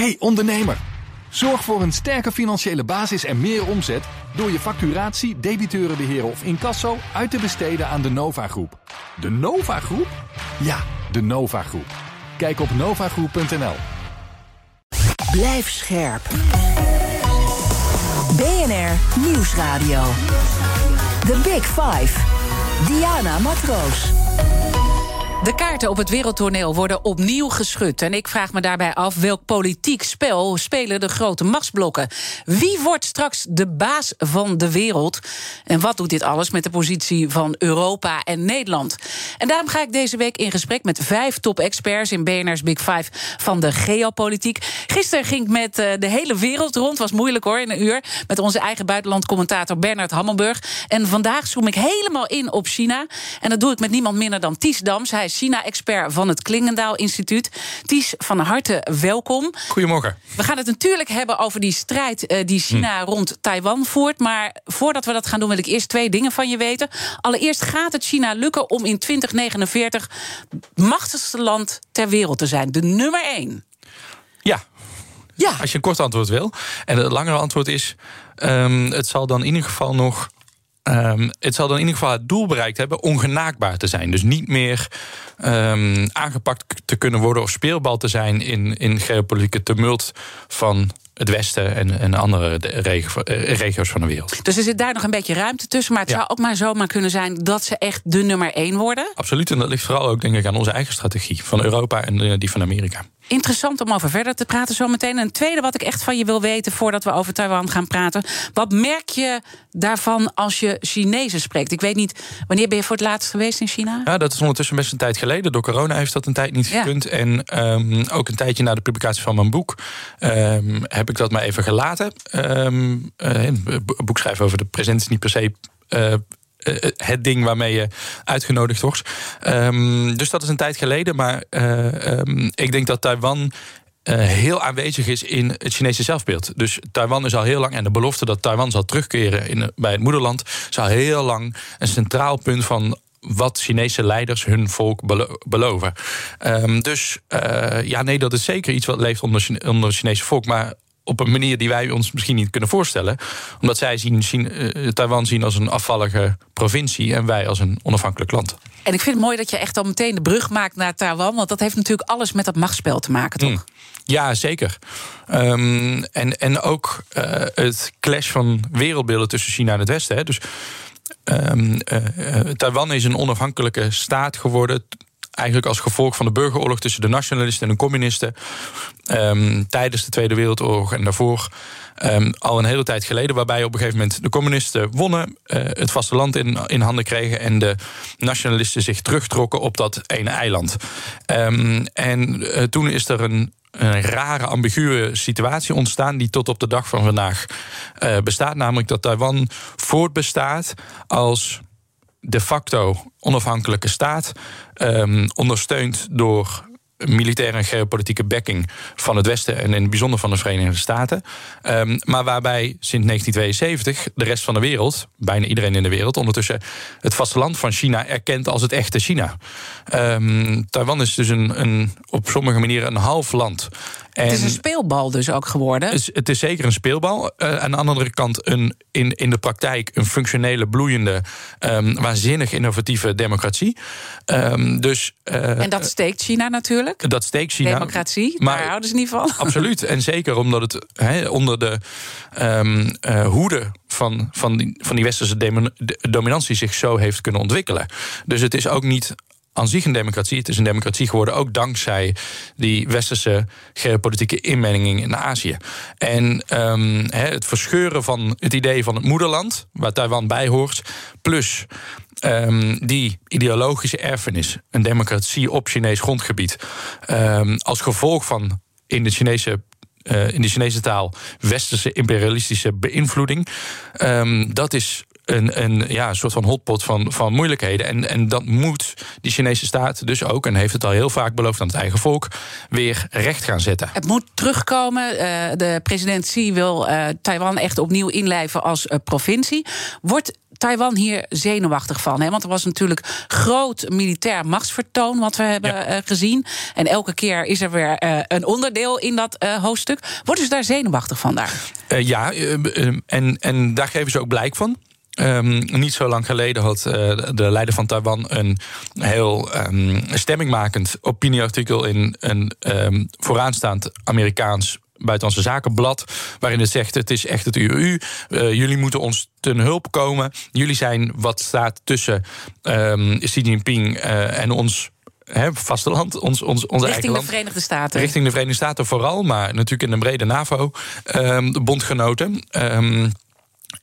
Hey ondernemer, zorg voor een sterke financiële basis en meer omzet door je facturatie, debiteurenbeheer of incasso uit te besteden aan de Nova Groep. De Nova Groep? Ja, de Nova Groep. Kijk op novagroep.nl. Blijf scherp. BNR Nieuwsradio. The Big Five. Diana Matroos. De kaarten op het wereldtoneel worden opnieuw geschud. En ik vraag me daarbij af welk politiek spel spelen de grote machtsblokken. Wie wordt straks de baas van de wereld? En wat doet dit alles met de positie van Europa en Nederland? En daarom ga ik deze week in gesprek met vijf top-experts in BNR's Big Five van de geopolitiek. Gisteren ging ik met eh, de hele wereld rond. Was moeilijk hoor, in een uur. Met onze eigen buitenlandcommentator Bernard Hammelburg. En vandaag zoom ik helemaal in op China. En dat doe ik met niemand minder dan Ties Dams. Hij is China-expert van het Klingendaal Instituut. Ties, van harte welkom. Goedemorgen. We gaan het natuurlijk hebben over die strijd uh, die China hm. rond Taiwan voert. Maar voordat we dat gaan doen, wil ik eerst twee dingen van je weten. Allereerst gaat het China lukken om in 2049 machtigste land ter wereld te zijn. De nummer één. Ja. Ja. Als je een kort antwoord wil. En het langere antwoord is: um, het zal dan in ieder geval nog Um, het zal dan in ieder geval het doel bereikt hebben ongenaakbaar te zijn. Dus niet meer um, aangepakt te kunnen worden of speelbal te zijn in, in geopolitieke tumult van het Westen en, en andere eh, regio's van de wereld. Dus er zit daar nog een beetje ruimte tussen. Maar het zou ook maar zomaar kunnen zijn dat ze echt de nummer één worden. Absoluut. En dat ligt vooral ook, denk ik, aan onze eigen strategie van Europa en die van Amerika. Interessant om over verder te praten zometeen. En een tweede wat ik echt van je wil weten voordat we over Taiwan gaan praten. Wat merk je daarvan als je Chinezen spreekt? Ik weet niet, wanneer ben je voor het laatst geweest in China? Ja, dat is ondertussen best een tijd geleden. Door corona heeft dat een tijd niet gekund. En um, ook een tijdje na de publicatie van mijn boek um, heb ik dat maar even gelaten. Um, een boek schrijven over de present is niet per se. Uh, het ding waarmee je uitgenodigd wordt. Um, dus dat is een tijd geleden. Maar um, ik denk dat Taiwan heel aanwezig is in het Chinese zelfbeeld. Dus Taiwan is al heel lang, en de belofte dat Taiwan zal terugkeren in, bij het moederland, is al heel lang een centraal punt van wat Chinese leiders hun volk beloven. Dus ja, nee, dat is zeker iets wat leeft onder, onder het Chinese volk. Maar op een manier die wij ons misschien niet kunnen voorstellen. Omdat zij zien, zien uh, Taiwan zien als een afvallige provincie en wij als een onafhankelijk land. En ik vind het mooi dat je echt al meteen de brug maakt naar Taiwan. Want dat heeft natuurlijk alles met dat machtsspel te maken, toch? Mm. Ja, zeker. Um, en, en ook uh, het clash van wereldbeelden tussen China en het Westen. Hè. Dus um, uh, Taiwan is een onafhankelijke staat geworden eigenlijk als gevolg van de burgeroorlog tussen de nationalisten en de communisten. Um, tijdens de Tweede Wereldoorlog en daarvoor. Um, al een hele tijd geleden, waarbij op een gegeven moment de communisten wonnen, uh, het vasteland in, in handen kregen en de nationalisten zich terugtrokken op dat ene eiland. Um, en uh, toen is er een een rare, ambiguë situatie ontstaan die tot op de dag van vandaag uh, bestaat. Namelijk dat Taiwan voortbestaat als de facto onafhankelijke staat, um, ondersteund door militaire en geopolitieke backing van het Westen en in het bijzonder van de Verenigde Staten. Um, maar waarbij sinds 1972 de rest van de wereld, bijna iedereen in de wereld, ondertussen het vasteland van China erkent als het echte China. Um, Taiwan is dus een, een, op sommige manieren een half land. En het is een speelbal dus ook geworden. Het is, het is zeker een speelbal. Uh, aan de andere kant een, in, in de praktijk een functionele, bloeiende, um, waanzinnig innovatieve democratie. Um, dus, uh, en dat steekt China natuurlijk. Dat steekt China. Democratie, maar, daar houden ze niet van. Absoluut. En zeker omdat het he, onder de um, uh, hoede van, van, die, van die westerse dominantie zich zo heeft kunnen ontwikkelen. Dus het is ook niet aan zich een democratie. Het is een democratie geworden ook dankzij die westerse geopolitieke inmenging in Azië. En um, het verscheuren van het idee van het moederland, waar Taiwan bij hoort, plus um, die ideologische erfenis, een democratie op Chinees grondgebied, um, als gevolg van in de Chinese uh, in de Chinese taal westerse imperialistische beïnvloeding. Dat is een, een, ja, een soort van hotpot van, van moeilijkheden. En, en dat moet die Chinese staat dus ook, en heeft het al heel vaak beloofd aan het eigen volk, weer recht gaan zetten. Het moet terugkomen. Uh, de president Xi wil uh, Taiwan echt opnieuw inlijven als uh, provincie. Wordt Taiwan hier zenuwachtig van? Hè? Want er was natuurlijk groot militair machtsvertoon wat we hebben eh, gezien. En elke keer is er weer een onderdeel in dat hoofdstuk. Worden ze daar zenuwachtig van daar? ja, en, en daar geven ze ook blijk van. Um, niet zo lang geleden had uh, de leider van Taiwan een heel um, stemmingmakend opinieartikel in een um, vooraanstaand Amerikaans buitenlandse zakenblad. Waarin het zegt: het is echt het UU. Uh, jullie moeten ons ten hulp komen. Jullie zijn wat staat tussen Xi Jinping uh, en ons He, vasteland, ons, ons, onze richting eigen land. de Verenigde Staten. Richting de Verenigde Staten vooral, maar natuurlijk in een brede NAVO-bondgenoten. Um,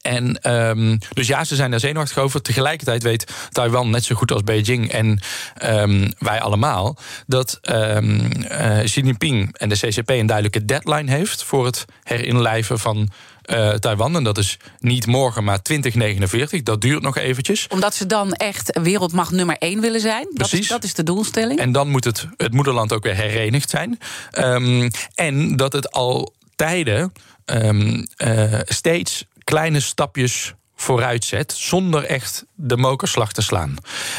en um, dus ja, ze zijn daar zenuwachtig over. Tegelijkertijd weet Taiwan net zo goed als Beijing en um, wij allemaal dat um, uh, Xi Jinping en de CCP een duidelijke deadline heeft voor het herinlijven van uh, Taiwan. En dat is niet morgen, maar 2049. Dat duurt nog eventjes. Omdat ze dan echt wereldmacht nummer één willen zijn. Precies. Dat is, dat is de doelstelling. En dan moet het, het moederland ook weer herenigd zijn. en dat het al tijden uh, steeds kleine stapjes vooruit zet, zonder echt de mokerslag te slaan.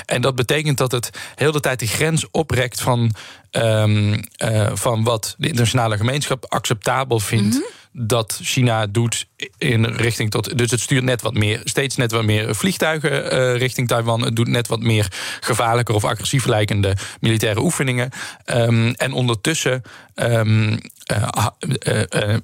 En dat betekent dat het heel de tijd de grens oprekt van, um, uh, van wat de internationale gemeenschap acceptabel vindt. Mm -hmm. Dat China doet in richting tot. Dus het stuurt net wat meer, steeds net wat meer vliegtuigen uh, richting Taiwan. Het doet net wat meer gevaarlijker of agressief lijkende militaire oefeningen. Um, en ondertussen. Um, uh,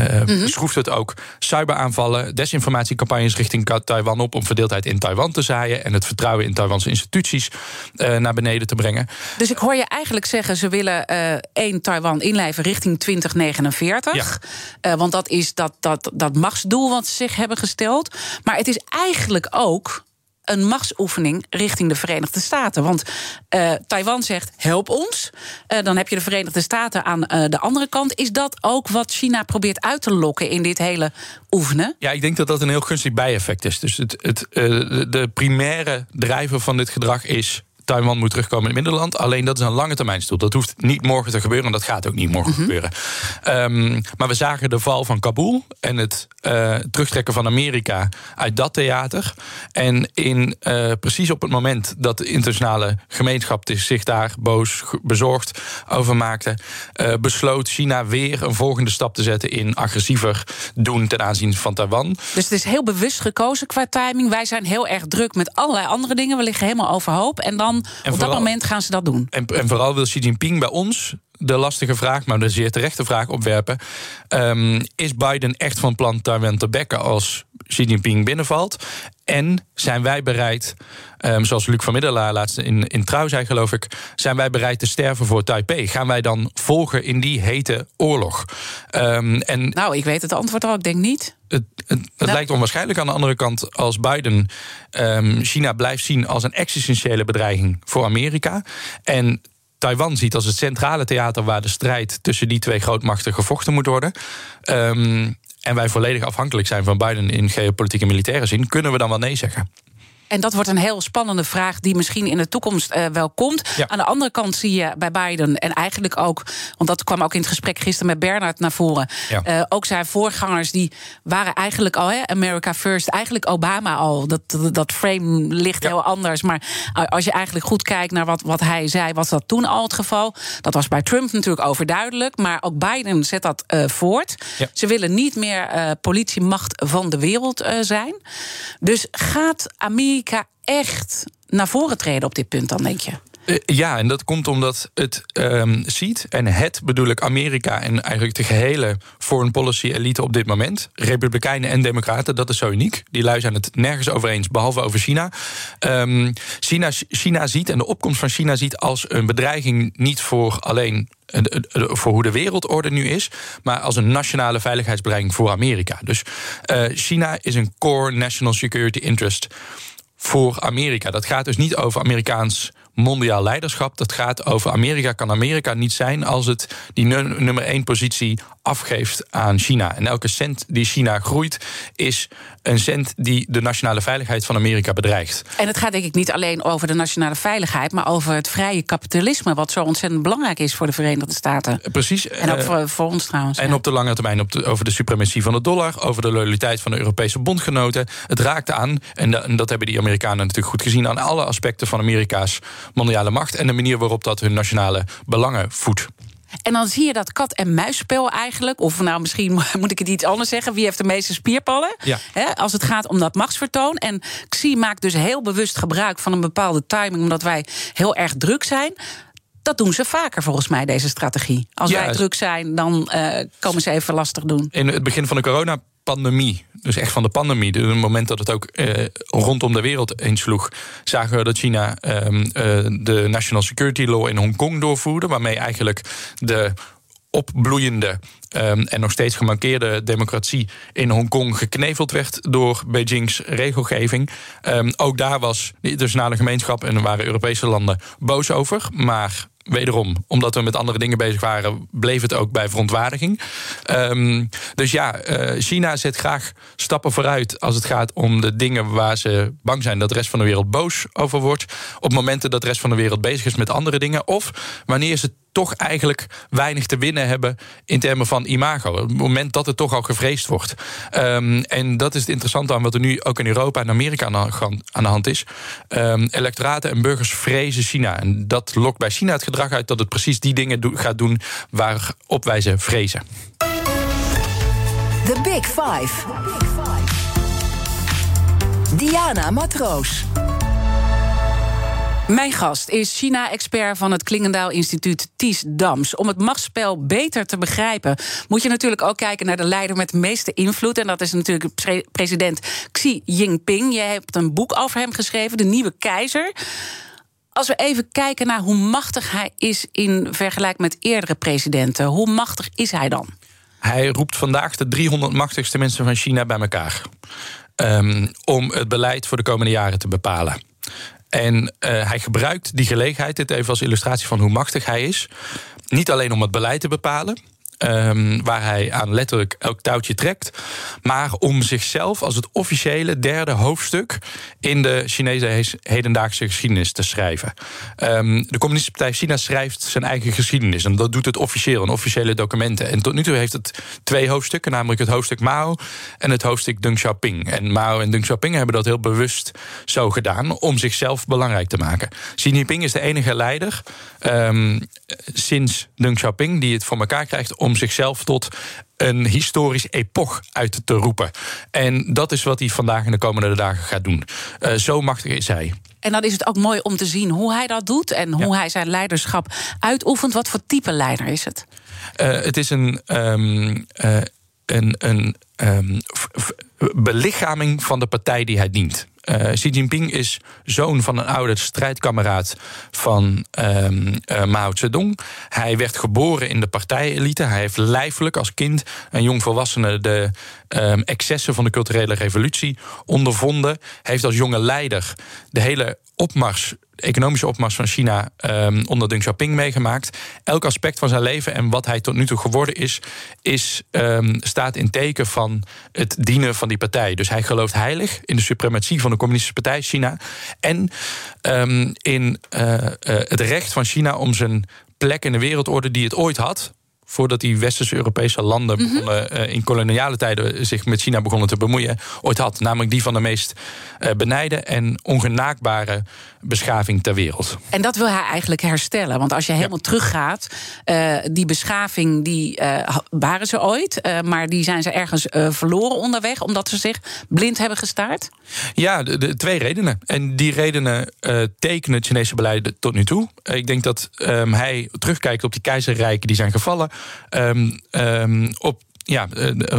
uh, mm-hmm. schroeft het ook cyberaanvallen, desinformatiecampagnes richting Taiwan op om verdeeldheid in Taiwan te zaaien en het vertrouwen in Taiwanse instituties uh, naar beneden te brengen. Dus ik hoor je eigenlijk zeggen, ze willen uh, één Taiwan inlijven richting 2049. Ja. want dat is dat, dat, dat machtsdoel wat ze zich hebben gesteld. Maar het is eigenlijk ook een machtsoefening richting de Verenigde Staten. Want uh, Taiwan zegt: help ons. Uh, dan heb je de Verenigde Staten aan uh, de andere kant. Is dat ook wat China probeert uit te lokken in dit hele oefenen? Ja, ik denk dat dat een heel gunstig bijeffect is. Dus het, het, de primaire drijver van dit gedrag is Taiwan moet terugkomen in het middenland. Alleen dat is een lange termijn stoel. Dat hoeft niet morgen te gebeuren en dat gaat ook niet morgen mm -hmm. gebeuren. Um, maar we zagen de val van Kabul en het uh, terugtrekken van Amerika uit dat theater. En in, uh, precies op het moment dat de internationale gemeenschap zich daar boos, bezorgd over maakte, uh, besloot China weer een volgende stap te zetten in agressiever doen ten aanzien van Taiwan. Dus het is heel bewust gekozen qua timing. Wij zijn heel erg druk met allerlei andere dingen. We liggen helemaal overhoop. En dan en op vooral, dat moment gaan ze dat doen. En, en vooral wil Xi Jinping bij ons de lastige vraag, maar de zeer terechte vraag opwerpen. Um, is Biden echt van plan Taiwan te bekken als Xi Jinping binnenvalt? En zijn wij bereid, um, zoals Luc van Middelaar laatst in, in Trouw zei, geloof ik, zijn wij bereid te sterven voor Taipei? Gaan wij dan volgen in die hete oorlog? Um, en nou, ik weet het antwoord al, ik denk niet. Het, het, het nou. lijkt onwaarschijnlijk aan de andere kant als Biden um, China blijft zien als een existentiële bedreiging voor Amerika. En Taiwan ziet als het centrale theater waar de strijd tussen die twee grootmachten gevochten moet worden. Um, en wij volledig afhankelijk zijn van Biden in geopolitieke militaire zin, kunnen we dan wel nee zeggen? En dat wordt een heel spannende vraag die misschien in de toekomst uh, wel komt. Ja. Aan de andere kant zie je bij Biden en eigenlijk ook, want dat kwam ook in het gesprek gisteren met Bernard naar voren. Ja. Uh, ook zijn voorgangers die waren eigenlijk al, hè, America First, eigenlijk Obama al. Dat, dat, dat frame ligt ja. heel anders. Maar als je eigenlijk goed kijkt naar wat, wat hij zei, was dat toen al het geval. Dat was bij Trump natuurlijk overduidelijk. Maar ook Biden zet dat uh, voort. Ze willen niet meer politiemacht van de wereld zijn. Dus gaat Amerika echt naar voren treden op dit punt dan, denk je? Uh, ja, en dat komt omdat het um, ziet, en het bedoel ik Amerika en eigenlijk de gehele foreign policy elite op dit moment, Republikeinen en Democraten, dat is zo uniek. Die lui zijn het nergens over eens, behalve over China. Um, China. China ziet en de opkomst van China ziet als een bedreiging niet voor alleen voor hoe de wereldorde nu is, maar als een nationale veiligheidsbedreiging voor Amerika. Dus uh, China is een core national security interest voor Amerika. Dat gaat dus niet over Amerikaans mondiaal leiderschap. Dat gaat over Amerika. Kan Amerika niet zijn als het die nummer één positie afgeeft aan China. En elke cent die China groeit, is een cent die de nationale veiligheid van Amerika bedreigt. En het gaat denk ik niet alleen over de nationale veiligheid, maar over het vrije kapitalisme, wat zo ontzettend belangrijk is voor de Verenigde Staten. Precies. En ook voor, voor ons trouwens. En op de lange termijn op de, over de suprematie van de dollar, over de loyaliteit van de Europese bondgenoten. Het raakt aan, en, dat hebben die Amerikanen natuurlijk goed gezien, aan alle aspecten van Amerika's mondiale macht en de manier waarop dat hun nationale belangen voedt. En dan zie je dat kat-en-muisspel eigenlijk. Of nou, misschien moet ik het iets anders zeggen. Wie heeft de meeste spierpallen? Ja. als het gaat om dat machtsvertoon. En Xi maakt dus heel bewust gebruik van een bepaalde timing. Omdat wij heel erg druk zijn. Dat doen ze vaker volgens mij, deze strategie. Als wij druk zijn, dan uh, komen ze even lastig doen. In het begin van de corona pandemie, dus echt van de pandemie, dus het moment dat het ook eh, rondom de wereld insloeg, zagen we dat China ehm, eh, de National Security Law in Hongkong doorvoerde, waarmee eigenlijk de opbloeiende ehm, en nog steeds gemankeerde democratie in Hongkong gekneveld werd door Beijing's regelgeving. Um, ook daar was de internationale gemeenschap en er waren Europese landen boos over. Maar wederom, omdat we met andere dingen bezig waren, bleef het ook bij verontwaardiging. Um, dus ja, uh, China zet graag stappen vooruit als het gaat om de dingen waar ze bang zijn dat de rest van de wereld boos over wordt. Op momenten dat de rest van de wereld bezig is met andere dingen. Of wanneer ze toch eigenlijk weinig te winnen hebben in termen van imago. Op het moment dat het toch al gevreesd wordt. Um, en dat is het interessante aan wat er nu ook in Europa en Amerika aan de hand is. Um, electoraten en burgers vrezen China. En dat lokt bij China het gedrag uit dat het precies die dingen gaat doen waarop wij ze vrezen. The Big Five. Diana Matroos. Mijn gast is China-expert van het Klingendaal Instituut Ties Dams. Om het machtsspel beter te begrijpen, moet je natuurlijk ook kijken naar de leider met de meeste invloed. En dat is natuurlijk president Xi Jinping. Je hebt een boek over hem geschreven, De Nieuwe Keizer. Als we even kijken naar hoe machtig hij is in vergelijking met eerdere presidenten, hoe machtig is hij dan? Hij roept vandaag de 300 machtigste mensen van China bij elkaar. Um, om het beleid voor de komende jaren te bepalen. En uh, hij gebruikt die gelegenheid, dit even als illustratie van hoe machtig hij is. Niet alleen om het beleid te bepalen, Um, waar hij aan letterlijk elk touwtje trekt. Maar om zichzelf als het officiële derde hoofdstuk in de Chinese hedendaagse geschiedenis te schrijven. Um, de Communistische Partij China schrijft zijn eigen geschiedenis. En dat doet het officieel, in officiële documenten. En tot nu toe heeft het twee hoofdstukken, namelijk het hoofdstuk Mao en het hoofdstuk Deng Xiaoping. En Mao en Deng Xiaoping hebben dat heel bewust zo gedaan om zichzelf belangrijk te maken. Xi Jinping is de enige leider um, sinds Deng Xiaoping die het voor elkaar krijgt om zichzelf tot een historisch epoch uit te roepen. En dat is wat hij vandaag en de komende dagen gaat doen. Uh, zo machtig is hij. En dan is het ook mooi om te zien hoe hij dat doet en hoe hij zijn leiderschap uitoefent. Wat voor type leider is het? Uh, het is een. Um, uh, een, een um, belichaming van de partij die hij dient. Uh, Xi Jinping is zoon van een oude strijdkameraad van um, uh, Mao Zedong. Hij werd geboren in de partijelite. Hij heeft lijfelijk als kind en jongvolwassene de um, excessen van de culturele revolutie ondervonden. Heeft als jonge leider de hele opmars economische opmars van China um, onder Deng Xiaoping meegemaakt. Elk aspect van zijn leven en wat hij tot nu toe geworden is, is um, staat in teken van het dienen van die partij. Dus hij gelooft heilig in de suprematie van de Communistische Partij China en in uh, uh, het recht van China om zijn plek in de wereldorde die het ooit had voordat die westerse Europese landen mhm. begonnen, uh, in koloniale tijden zich met China begonnen te bemoeien, ooit had. Namelijk die van de meest uh, benijde en ongenaakbare beschaving ter wereld. En dat wil hij eigenlijk herstellen. Want als je helemaal ja. teruggaat, uh, die beschaving die waren ze ooit, maar die zijn ze ergens verloren onderweg, omdat ze zich blind hebben gestaard? Ja, de, de twee redenen. En die redenen tekenen het Chinese beleid tot nu toe. ik denk dat um, hij terugkijkt op die keizerrijken die zijn gevallen. Um, um, op ja,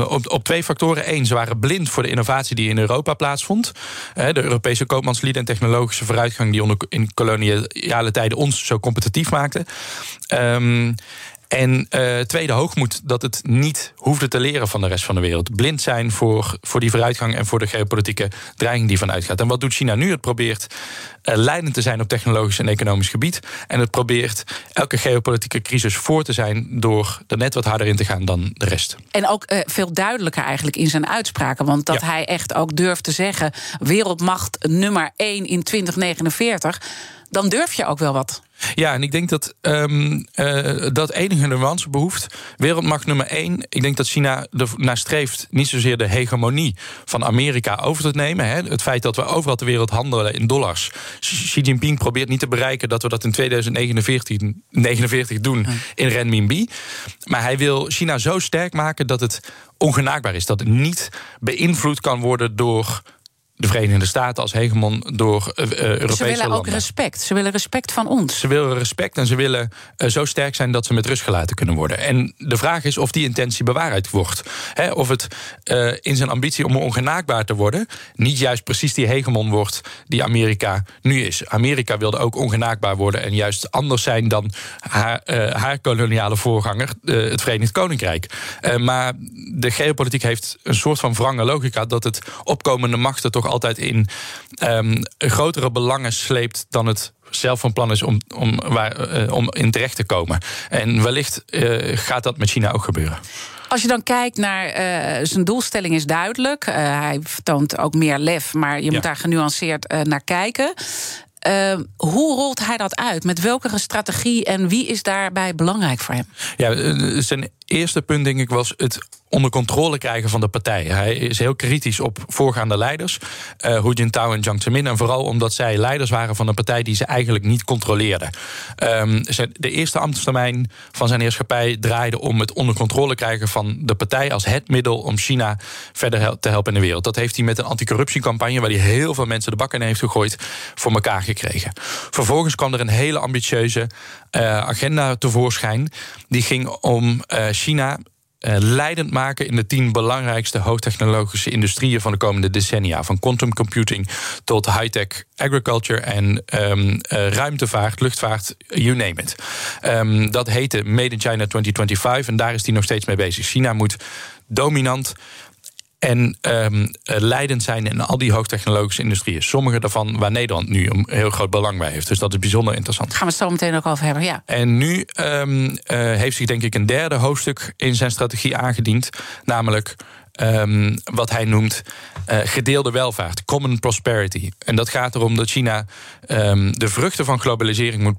op, op twee factoren. Eén, ze waren blind voor de innovatie die in Europa plaatsvond. De Europese koopmanslieden en technologische vooruitgang die onder, in koloniale tijden ons zo competitief maakte. Um, En uh, tweede hoogmoed dat het niet hoefde te leren van de rest van de wereld. Blind zijn voor, voor die vooruitgang en voor de geopolitieke dreiging die vanuit gaat. En wat doet China nu? Het probeert uh, leidend te zijn op technologisch en economisch gebied. En het probeert elke geopolitieke crisis voor te zijn door er net wat harder in te gaan dan de rest. En ook uh, veel duidelijker eigenlijk in zijn uitspraken. Want dat ja. hij echt ook durft te zeggen: wereldmacht nummer 1 in 2049. Dan durf je ook wel wat. Ja, en ik denk dat um, uh, dat enige nuance behoeft. Wereldmacht nummer één. Ik denk dat China ernaar streeft niet zozeer de hegemonie van Amerika over te nemen. Hè. Het feit dat we overal ter wereld handelen in dollars. Xi Jinping probeert niet te bereiken dat we dat in 2049 49 doen in renminbi. Maar hij wil China zo sterk maken dat het ongenaakbaar is. Dat het niet beïnvloed kan worden door de Verenigde Staten als hegemon door uh, Europese landen. Ze willen ook respect. Ze willen respect van ons. Ze willen respect en ze willen uh, zo sterk zijn dat ze met rust gelaten kunnen worden. En de vraag is of die intentie bewaarheid wordt. He, of het uh, in zijn ambitie om ongenaakbaar te worden... niet juist precies die hegemon wordt die Amerika nu is. Amerika wilde ook ongenaakbaar worden... en juist anders zijn dan haar, haar koloniale voorganger, het Verenigd Koninkrijk. maar de geopolitiek heeft een soort van wrange logica... dat het opkomende machten toch altijd in um, grotere belangen sleept dan het zelf van plan is om, om, waar, uh, om in terecht te komen. En wellicht uh, gaat dat met China ook gebeuren. Als je dan kijkt naar uh, zijn doelstelling is duidelijk. hij vertoont ook meer lef, maar je moet daar genuanceerd naar kijken. Uh, hoe rolt hij dat uit? Met welke strategie en wie is daarbij belangrijk voor hem? Ja, zijn eerste punt, denk ik, was het onder controle krijgen van de partij. Hij is heel kritisch op voorgaande leiders, uh, Hu Jintao en Jiang Zemin. En vooral omdat zij leiders waren van een partij die ze eigenlijk niet controleerden. Um, de eerste ambtstermijn van zijn heerschappij draaide om het onder controle krijgen van de partij als het middel om China verder te helpen in de wereld. Dat heeft hij met een anticorruptiecampagne, waar hij heel veel mensen de bak in heeft gegooid, voor elkaar gekregen. Vervolgens kwam er een hele ambitieuze agenda tevoorschijn. Die ging om uh, China uh, leidend maken in de tien belangrijkste hoogtechnologische industrieën van de komende decennia. Van quantum computing tot high-tech agriculture en uh, ruimtevaart, luchtvaart, you name it. Um, dat heette Made in China 2025 en daar is hij nog steeds mee bezig. China moet dominant en um, leidend zijn in al die hoogtechnologische industrieën. Sommige daarvan waar Nederland nu een heel groot belang bij heeft. Dus dat is bijzonder interessant. Gaan we het zo meteen ook over hebben, ja. En nu um, uh, heeft zich denk ik een derde hoofdstuk in zijn strategie aangediend. Namelijk Um, wat hij noemt uh, gedeelde welvaart, common prosperity. En dat gaat erom dat China um, de vruchten van globalisering moet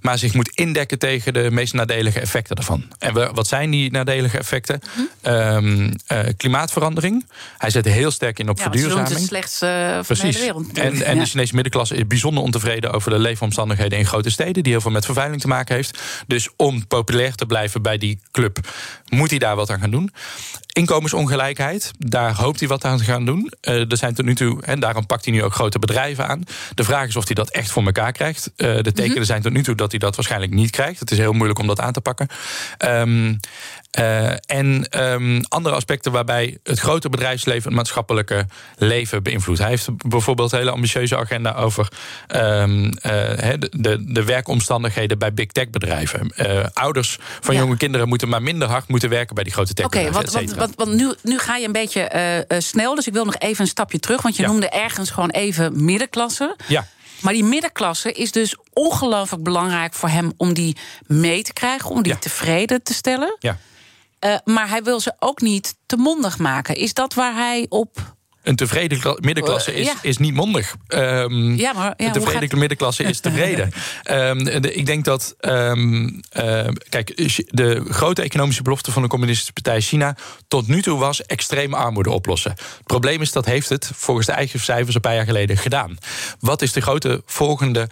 maar zich moet indekken tegen de meest nadelige effecten daarvan. En we, wat zijn die nadelige effecten? Hm? Um, uh, klimaatverandering. Hij zet heel sterk in op ja, verduurzaming. Het slechtste uh, van de wereld. En, en ja. de Chinese middenklasse is bijzonder ontevreden over de leefomstandigheden in grote steden, die heel veel met vervuiling te maken heeft. Dus om populair te blijven bij die club, moet hij daar wat aan gaan doen. Inkomensongelijkheid, daar hoopt hij wat aan te gaan doen. Uh, er zijn tot nu toe, en daarom pakt hij nu ook grote bedrijven aan. De vraag is of hij dat echt voor elkaar krijgt. Uh, de tekenen mm-hmm. zijn tot nu toe dat hij dat waarschijnlijk niet krijgt. Het is heel moeilijk om dat aan te pakken. Um, uh, en um, andere aspecten waarbij het grote bedrijfsleven het maatschappelijke leven beïnvloedt. Hij heeft bijvoorbeeld een hele ambitieuze agenda over um, uh, de, de, de, werkomstandigheden bij big tech bedrijven. Ouders van ja. jonge kinderen moeten maar minder hard moeten werken bij die grote tech bedrijven. Oké, okay, want, nu, nu ga je een beetje snel, dus ik wil nog even een stapje terug. Want je ja. noemde ergens gewoon even middenklasse. Ja. Maar die middenklasse is dus ongelooflijk belangrijk voor hem om die mee te krijgen, om die ja. tevreden te stellen. Ja. Uh, maar hij wil ze ook niet te mondig maken. Is dat waar hij op een tevreden middenklasse is, ja. is niet mondig. Um, ja, maar, ja, een tevreden gaat... middenklasse is tevreden. um, de, ik denk dat. Um, uh, kijk, de grote economische belofte van de Communistische Partij China. tot nu toe was extreme armoede oplossen. Het probleem is dat heeft het volgens de eigen cijfers een paar jaar geleden gedaan. Wat is de grote volgende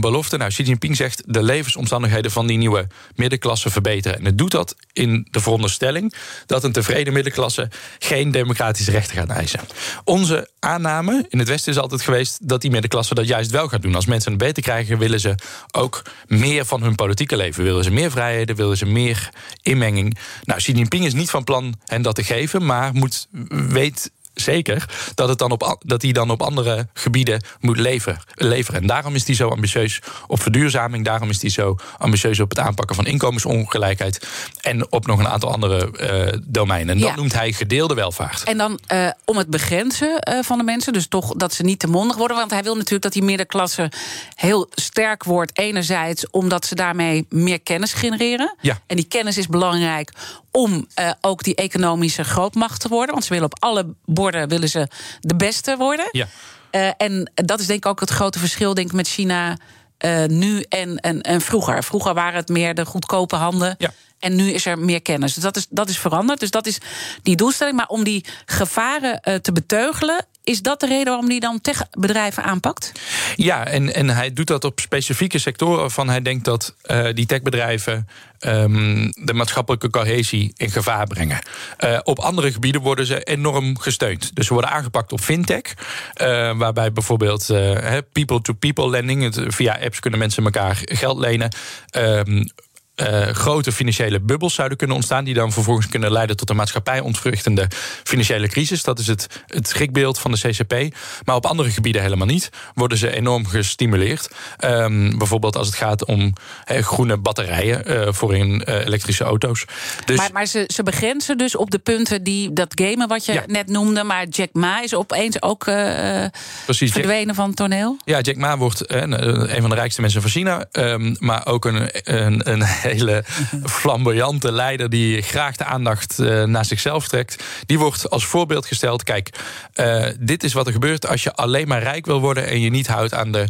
belofte? Nou, Xi Jinping zegt de levensomstandigheden van die nieuwe middenklasse verbeteren. En het doet dat in de veronderstelling dat een tevreden middenklasse geen democratische rechten gaat eisen. Onze aanname in het Westen is altijd geweest dat die middenklasse dat juist wel gaat doen. Als mensen het beter krijgen, willen ze ook meer van hun politieke leven. Willen ze meer vrijheden, willen ze meer inmenging. Nou, Xi Jinping is niet van plan hen dat te geven, maar moet, weet zeker dat, het dan op, dat die dan op andere gebieden moet leveren, leveren. En daarom is die zo ambitieus op verduurzaming. Daarom is die zo ambitieus op het aanpakken van inkomensongelijkheid. En op nog een aantal andere uh, domeinen. En dat noemt hij gedeelde welvaart. En dan uh, om het begrenzen uh, van de mensen. Dus toch dat ze niet te mondig worden. Want hij wil natuurlijk dat die middenklasse heel sterk wordt. Enerzijds omdat ze daarmee meer kennis genereren. Ja. En die kennis is belangrijk om uh, ook die economische grootmacht te worden. Want ze willen op alle borden willen ze de beste worden. Ja. Uh, en dat is denk ik ook het grote verschil denk ik, met China uh, nu en, en, en vroeger. Vroeger waren het meer de goedkope handen. Ja. En nu is er meer kennis. Dus dat is, dat is veranderd. Dus dat is die doelstelling. Maar om die gevaren uh, te beteugelen. Is dat de reden waarom hij dan techbedrijven aanpakt? Ja, en, en hij doet dat op specifieke sectoren waarvan hij denkt dat uh, die techbedrijven um, de maatschappelijke cohesie in gevaar brengen. Uh, op andere gebieden worden ze enorm gesteund. Dus ze worden aangepakt op fintech, uh, waarbij bijvoorbeeld people-to-people -people lending, via apps kunnen mensen elkaar geld lenen. Um, uh, grote financiële bubbels zouden kunnen ontstaan, die dan vervolgens kunnen leiden tot een maatschappij ontvruchtende financiële crisis. Dat is het, het schrikbeeld van de CCP. Maar op andere gebieden helemaal niet. Worden ze enorm gestimuleerd. Um, bijvoorbeeld als het gaat om he, groene batterijen uh, voor in uh, elektrische auto's. Dus maar, maar ze, ze, begrenzen dus op de punten die dat gamen wat je ja. net noemde. Maar Jack Ma is opeens ook Precies, verdwenen Jack, van het toneel. Ja, Jack Ma wordt een van de rijkste mensen van China. Um, maar ook een, een, een hele flamboyante leider die graag de aandacht uh, naar zichzelf trekt. Die wordt als voorbeeld gesteld. Kijk, uh, dit is wat er gebeurt als je alleen maar rijk wil worden en je niet houdt aan de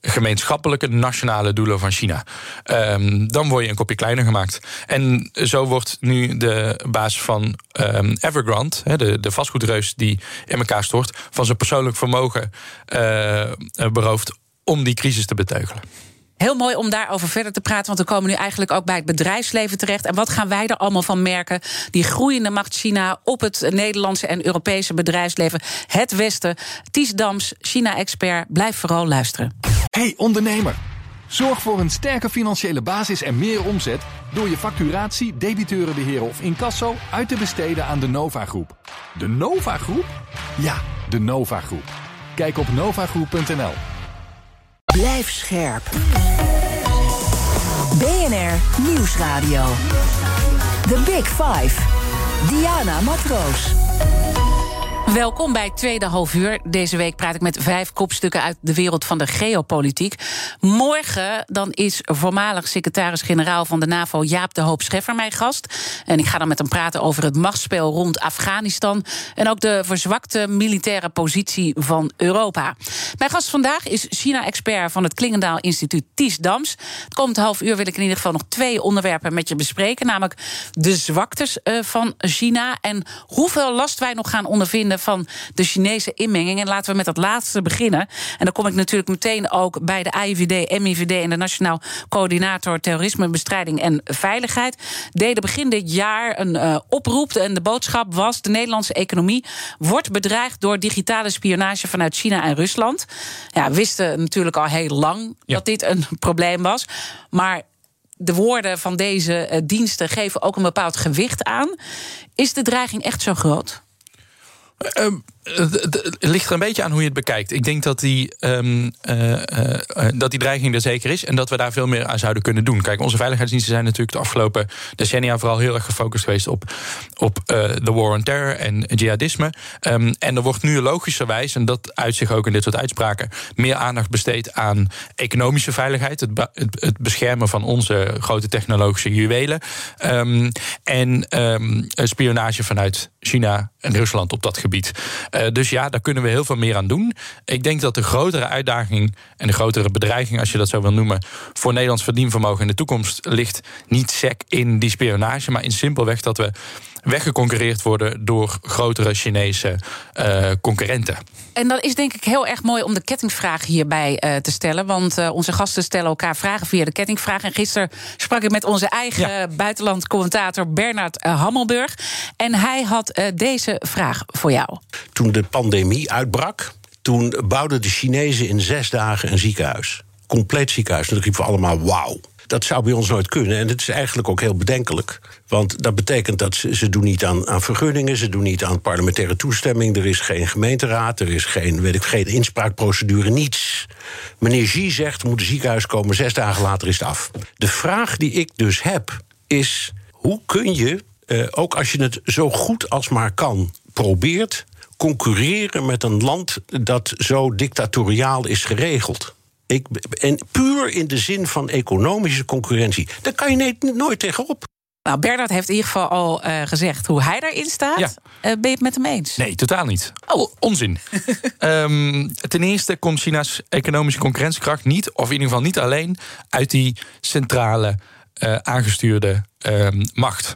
gemeenschappelijke nationale doelen van China. Um, dan word je een kopje kleiner gemaakt. En zo wordt nu de baas van um, Evergrande, de, de vastgoedreus die in elkaar stort, van zijn persoonlijk vermogen uh, beroofd om die crisis te beteugelen. Heel mooi om daarover verder te praten, want we komen nu eigenlijk ook bij het bedrijfsleven terecht. En wat gaan wij er allemaal van merken? Die groeiende macht China op het Nederlandse en Europese bedrijfsleven. Het Westen. Ties Dams, China-expert. Blijf vooral luisteren. Hey ondernemer. Zorg voor een sterke financiële basis en meer omzet door je facturatie, debiteurenbeheer of incasso uit te besteden aan de Nova Groep. De Nova Groep? Ja, de Nova Groep. Kijk op novagroep.nl. Blijf scherp. BNR Nieuwsradio. The Big Five. Diana Matroos. Welkom bij tweede half uur. Deze week praat ik met vijf kopstukken uit de wereld van de geopolitiek. Morgen dan is voormalig secretaris-generaal van de NAVO Jaap de Hoop Scheffer mijn gast. En ik ga dan met hem praten over het machtsspel rond Afghanistan en ook de verzwakte militaire positie van Europa. Mijn gast vandaag is China-expert van het Klingendaal Instituut Ties Dams. Het komende half uur wil ik in ieder geval nog twee onderwerpen met je bespreken, namelijk de zwaktes van China en hoeveel last wij nog gaan ondervinden van de Chinese inmenging. En laten we met dat laatste beginnen. En dan kom ik natuurlijk meteen ook bij de AIVD, MIVD en de Nationaal Coördinator Terrorismebestrijding en Veiligheid. Deden begin dit jaar een uh, oproep. En de boodschap was: de Nederlandse economie wordt bedreigd door digitale spionage vanuit China en Rusland. Ja, wisten natuurlijk al heel lang ja. dat dit een probleem was. Maar de woorden van deze uh, diensten geven ook een bepaald gewicht aan. Is de dreiging echt zo groot? Um, het ligt er een beetje aan hoe je het bekijkt. Ik denk dat die, um, uh, uh, dat die dreiging er zeker is en dat we daar veel meer aan zouden kunnen doen. Kijk, onze veiligheidsdiensten zijn natuurlijk de afgelopen decennia vooral heel erg gefocust geweest op, op de war on terror en jihadisme. Um, en er wordt nu logischerwijs, en dat uit zich ook in dit soort uitspraken, meer aandacht besteed aan economische veiligheid, het, het, het beschermen van onze grote technologische juwelen en spionage vanuit China en Rusland op dat gebied. Uh, dus ja, daar kunnen we heel veel meer aan doen. Ik denk dat de grotere uitdaging en de grotere bedreiging, als je dat zo wil noemen, voor Nederlands verdienvermogen in de toekomst ligt niet sec in die spionage, maar in simpelweg dat we weggeconcureerd worden door grotere Chinese uh, concurrenten. En dat is denk ik heel erg mooi om de kettingvraag hierbij uh, te stellen. Want uh, onze gasten stellen elkaar vragen via de kettingvraag. En gisteren sprak ik met onze eigen ja. buitenlandcommentator Bernard Hammelburg. En hij had deze vraag voor jou. Toen de pandemie uitbrak, toen bouwden de Chinezen in zes dagen een ziekenhuis. Compleet ziekenhuis. En toen riepen we allemaal wauw. Dat zou bij ons nooit kunnen. En het is eigenlijk ook heel bedenkelijk. Want dat betekent dat ze, ze doen niet aan, vergunningen, ze doen niet aan parlementaire toestemming. Er is geen gemeenteraad, er is geen, weet ik, geen inspraakprocedure, niets. Meneer G zegt, moet een ziekenhuis komen, zes dagen later is het af. De vraag die ik dus heb, is hoe kun je, eh, ook als je het zo goed als maar kan, probeert concurreren met een land dat zo dictatoriaal is geregeld. Ik, en puur in de zin van economische concurrentie. Daar kan je nee- nooit tegenop. Nou, Bernard heeft in ieder geval al eh, gezegd hoe hij daarin staat. Ja. Eh, ben je het met hem eens? Nee, totaal niet. Oh. Onzin. Ehm, ten eerste komt China's economische concurrentiekracht niet, of in ieder geval niet alleen, uit die centrale aangestuurde ehm, macht.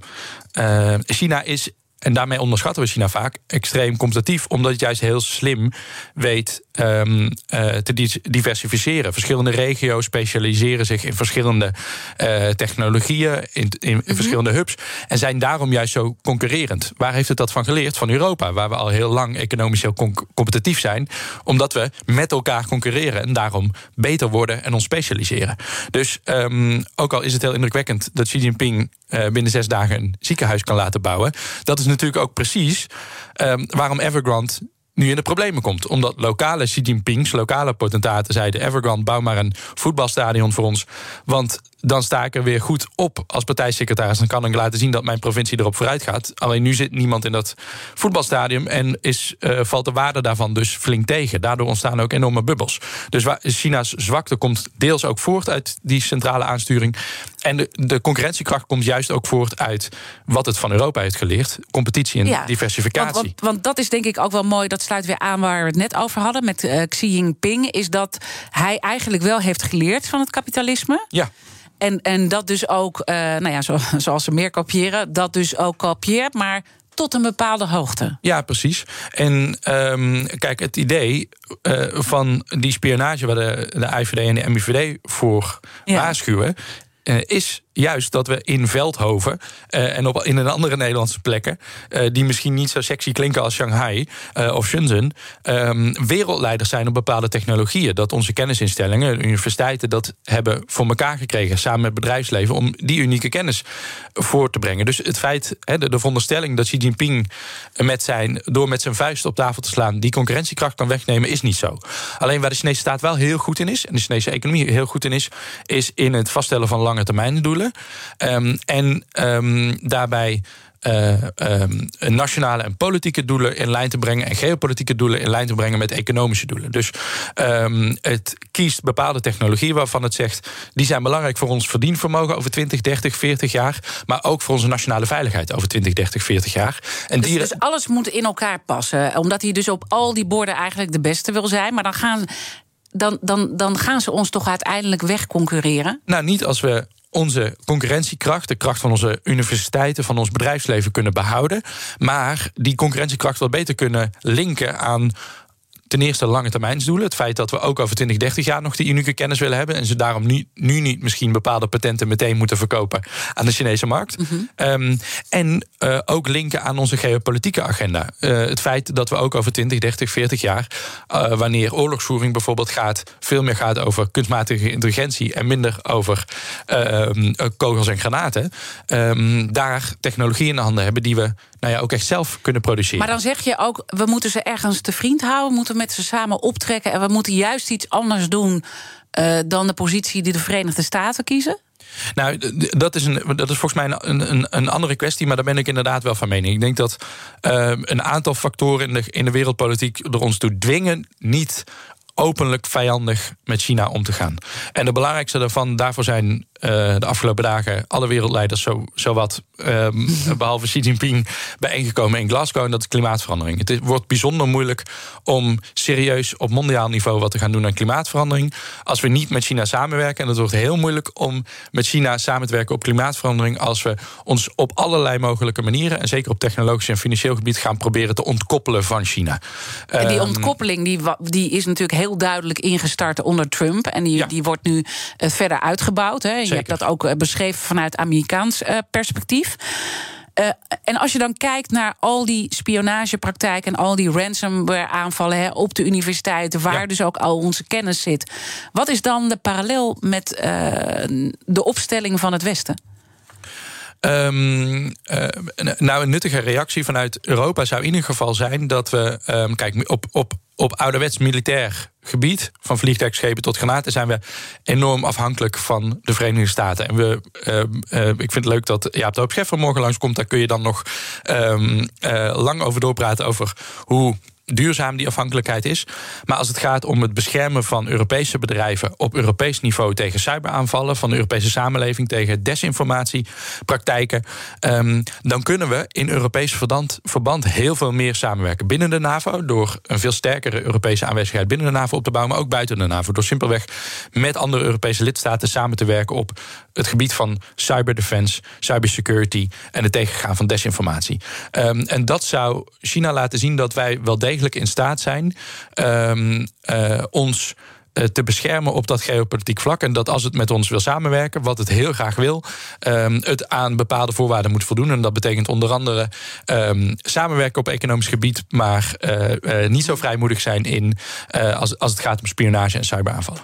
Eh, China is, en daarmee onderschatten we China vaak, extreem competitief, omdat het juist heel slim weet ehm, eh, te di- diversificeren. Verschillende regio's specialiseren zich in verschillende eh, technologieën, in, in, in verschillende hubs, en zijn daarom juist zo concurrerend. Waar heeft het dat van geleerd? Van Europa, waar we al heel lang economisch heel competitief zijn, omdat we met elkaar concurreren en daarom beter worden en ons specialiseren. Dus ehm, ook al is het heel indrukwekkend dat Xi Jinping eh, binnen zes dagen een ziekenhuis kan laten bouwen, dat is natuurlijk ook precies ehm, waarom Evergrande nu in de problemen komt. Omdat lokale Xi Jinpings, lokale potentaten zeiden... Evergrande, bouw maar een voetbalstadion voor ons. Want dan sta ik er weer goed op als partijsecretaris. Dan kan ik laten zien dat mijn provincie erop vooruit gaat. Alleen nu zit niemand in dat voetbalstadion... en is, eh, valt de waarde daarvan dus flink tegen. Daardoor ontstaan ook enorme bubbels. Dus waar China's zwakte komt deels ook voort uit die centrale aansturing. En de, de concurrentiekracht komt juist ook voort uit... wat het van Europa heeft geleerd. Competitie en Ja, diversificatie. Want, want, want dat is denk ik ook wel mooi. Dat sluit weer aan waar we het net over hadden met eh, Xi Jinping. Is dat hij eigenlijk wel heeft geleerd van het kapitalisme. ja. En, en dat dus ook, eh, nou ja, zo, zoals ze meer kopiëren, dat dus ook kopieert, maar tot een bepaalde hoogte. Ja, precies. En ehm, kijk, het idee eh, van die spionage waar de, de IVD en de MIVD voor Ja. waarschuwen. eh, is juist dat we in Veldhoven eh, en op, in een andere Nederlandse plekken, eh, die misschien niet zo sexy klinken als Shanghai eh, of Shenzhen, ehm, wereldleiders zijn op bepaalde technologieën. Dat onze kennisinstellingen, universiteiten, dat hebben voor elkaar gekregen samen met bedrijfsleven om die unieke kennis voor te brengen. Dus het feit, de, de veronderstelling dat Xi Jinping met zijn, door met zijn vuist op tafel te slaan, die concurrentiekracht kan wegnemen, is niet zo. Alleen waar de Chinese staat wel heel goed in is, en de Chinese economie heel goed in is, is in het vaststellen van lange termijn doelen. Ehm, en ehm, daarbij eh, ehm, nationale en politieke doelen in lijn te brengen en geopolitieke doelen in lijn te brengen met economische doelen. Dus het kiest bepaalde technologieën waarvan het zegt die zijn belangrijk voor ons verdienvermogen over 20, 30, 40 jaar, maar ook voor onze nationale veiligheid over 20, 30, 40 jaar. En Dus, die dus alles moet in elkaar passen. Omdat hij dus op al die borden eigenlijk de beste wil zijn. Maar dan gaan, dan, dan, dan gaan ze ons toch uiteindelijk wegconcurreren. Nou, niet als we onze concurrentiekracht, de kracht van onze universiteiten, van ons bedrijfsleven kunnen behouden. Maar die concurrentiekracht wat beter kunnen linken aan. Ten eerste lange termijnsdoelen. Het feit dat we ook over 20, 30 jaar nog die unieke kennis willen hebben. En ze daarom nu, nu niet misschien bepaalde patenten meteen moeten verkopen aan de Chinese markt. Ehm, en eh, ook linken aan onze geopolitieke agenda. Eh, het feit dat we ook over 20, 30, 40 jaar, eh, wanneer oorlogsvoering bijvoorbeeld gaat, veel meer gaat over kunstmatige intelligentie en minder over ehm, eh, kogels en granaten. ehm, daar technologie in de handen hebben die we nou ja, ook echt zelf kunnen produceren. Maar dan zeg je ook, we moeten ze ergens te vriend houden. We moeten met ze samen optrekken. En we moeten juist iets anders doen eh, dan de positie die de Verenigde Staten kiezen. Nou, dat is, een, dat is volgens mij een, een, een andere kwestie, maar daar ben ik inderdaad wel van mening. Ik denk dat eh, een aantal factoren in de, in de wereldpolitiek er ons toe dwingen niet openlijk vijandig met China om te gaan. En de belangrijkste daarvan, daarvoor zijn eh, de afgelopen dagen alle wereldleiders zo, zowat, ehm, behalve Xi Jinping, bijeengekomen in Glasgow. En dat is klimaatverandering. Het is- wordt bijzonder moeilijk om serieus op mondiaal niveau wat te gaan doen aan klimaatverandering. Als we niet met China samenwerken. En het wordt heel moeilijk om met China samen te werken op klimaatverandering. Als we ons op allerlei mogelijke manieren, en zeker op technologisch en financieel gebied, gaan proberen te ontkoppelen van China. En die Ehm, ontkoppeling die, die is natuurlijk heel duidelijk ingestart onder Trump. En die, Ja. die wordt nu eh, verder uitgebouwd. Hè. Je Zeker. hebt dat ook eh, beschreven vanuit Amerikaans eh, perspectief. Uh, en als je dan kijkt naar al die spionagepraktijken en al die ransomware aanvallen hè, op de universiteiten, waar ja. dus ook al onze kennis zit. Wat is dan de parallel met uh, de opstelling van het Westen? Um, uh, nou, een nuttige reactie vanuit Europa zou in ieder geval zijn dat we, um, kijk, op, op, op ouderwets militair gebied, van vliegtuigschepen tot granaten, zijn we enorm afhankelijk van de Verenigde Staten. En we, uh, uh, ik vind het leuk dat Jaap de Hoop Scheffer morgen langskomt. Daar kun je dan nog uh, lang over doorpraten over hoe duurzaam die afhankelijkheid is. Maar als het gaat om het beschermen van Europese bedrijven op Europees niveau tegen cyberaanvallen, van de Europese samenleving tegen desinformatiepraktijken, um, dan kunnen we in Europees verband heel veel meer samenwerken binnen de NAVO door een veel sterkere Europese aanwezigheid binnen de NAVO op te bouwen, maar ook buiten de NAVO. Door simpelweg met andere Europese lidstaten samen te werken op het gebied van cyberdefense, cybersecurity en het tegengaan van desinformatie. Um, en dat zou China laten zien dat wij wel degelijk in staat zijn um, uh, ons uh, te beschermen op dat geopolitiek vlak. En dat als het met ons wil samenwerken, wat het heel graag wil, um, het aan bepaalde voorwaarden moet voldoen. En dat betekent onder andere samenwerken op economisch gebied, maar uh, niet zo vrijmoedig zijn in als, als het gaat om spionage en cyberaanvallen.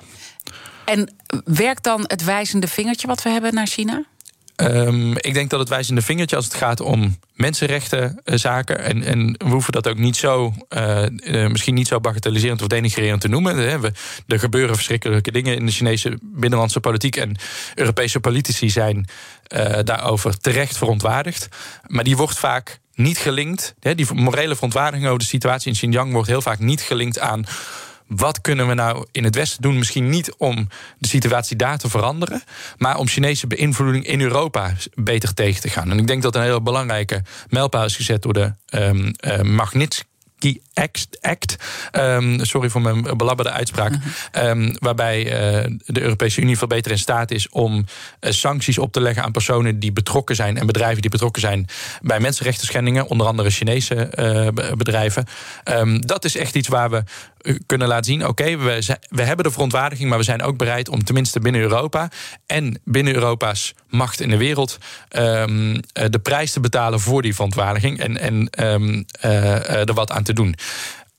En werkt dan het wijzende vingertje wat we hebben naar China? Um, ik denk dat het wijzende vingertje als het gaat om mensenrechtenzaken. Uh, en, en we hoeven dat ook niet zo, uh, uh, misschien niet zo bagatelliserend of denigrerend te noemen. We, er gebeuren verschrikkelijke dingen in de Chinese binnenlandse politiek. En Europese politici zijn daarover terecht verontwaardigd. Maar die wordt vaak niet gelinkt. Hè, die morele verontwaardiging over de situatie in Xinjiang wordt heel vaak niet gelinkt aan wat kunnen we nou in het Westen doen? Misschien niet om de situatie daar te veranderen, maar om Chinese beïnvloeding in Europa beter tegen te gaan. En ik denk dat een hele belangrijke mijlpaal is gezet door de um, uh, Magnitsky Act. Um, sorry voor mijn belabberde uitspraak. Um, waarbij uh, de Europese Unie veel beter in staat is om uh, sancties op te leggen aan personen die betrokken zijn en bedrijven die betrokken zijn bij mensenrechten schendingen, onder andere Chinese uh, bedrijven. Um, dat is echt iets waar we kunnen laten zien: oké, okay, we, we hebben de verontwaardiging, maar we zijn ook bereid om tenminste binnen Europa en binnen Europa's macht in de wereld de prijs te betalen voor die verontwaardiging en, en er wat aan te doen.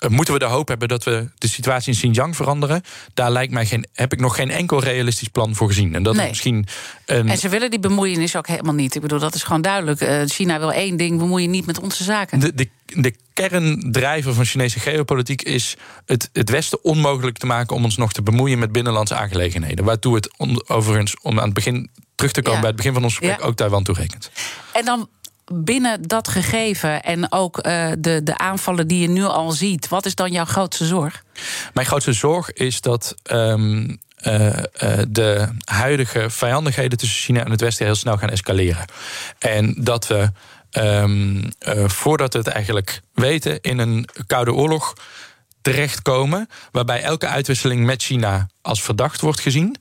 Moeten we de hoop hebben dat we de situatie in Xinjiang veranderen? Daar lijkt mij geen, heb ik nog geen enkel realistisch plan voor gezien. En dat nee. misschien. Een... En ze willen die bemoeienis ook helemaal niet. Ik bedoel, dat is gewoon duidelijk. China wil één ding: bemoeien niet met onze zaken. De, de, de kerndrijver van Chinese geopolitiek is het, het Westen onmogelijk te maken om ons nog te bemoeien met binnenlandse aangelegenheden. Waartoe het on, overigens, om aan het begin terug te komen ja. bij het begin van ons gesprek, ja. ook Taiwan toerekent. En dan binnen dat gegeven en ook uh, de, de aanvallen die je nu al ziet, wat is dan jouw grootste zorg? Mijn grootste zorg is dat. Um, uh, uh, de huidige vijandigheden tussen China en het Westen heel snel gaan escaleren. En dat we, um, voordat we het eigenlijk weten, in een koude oorlog terechtkomen. waarbij elke uitwisseling met China als verdacht wordt gezien.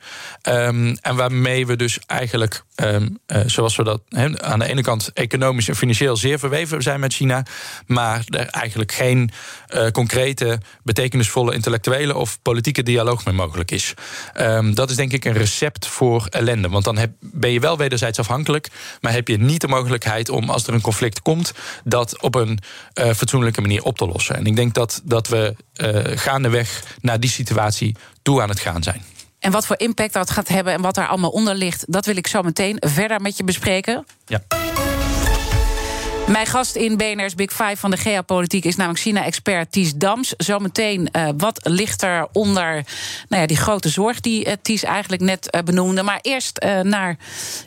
Um, en waarmee we dus eigenlijk, um, uh, zoals we dat aan de ene kant economisch en financieel zeer verweven zijn met China, maar er eigenlijk geen uh, concrete, betekenisvolle intellectuele of politieke dialoog meer mogelijk is. Um, dat is denk ik een recept voor ellende. Want dan heb, ben je wel wederzijds afhankelijk, maar heb je niet de mogelijkheid om als er een conflict komt, dat op een uh, fatsoenlijke manier op te lossen. En ik denk dat, dat we gaandeweg naar die situatie toe aan het gaan zijn. En wat voor impact dat gaat hebben en wat daar allemaal onder ligt, dat wil ik zo meteen verder met je bespreken. Ja. Mijn gast in BNR's Big Five van de geopolitiek is namelijk China-expert Ties Dams. Zometeen, uh, wat ligt er onder nou ja, die grote zorg die uh, Ties eigenlijk net uh, benoemde. Maar eerst naar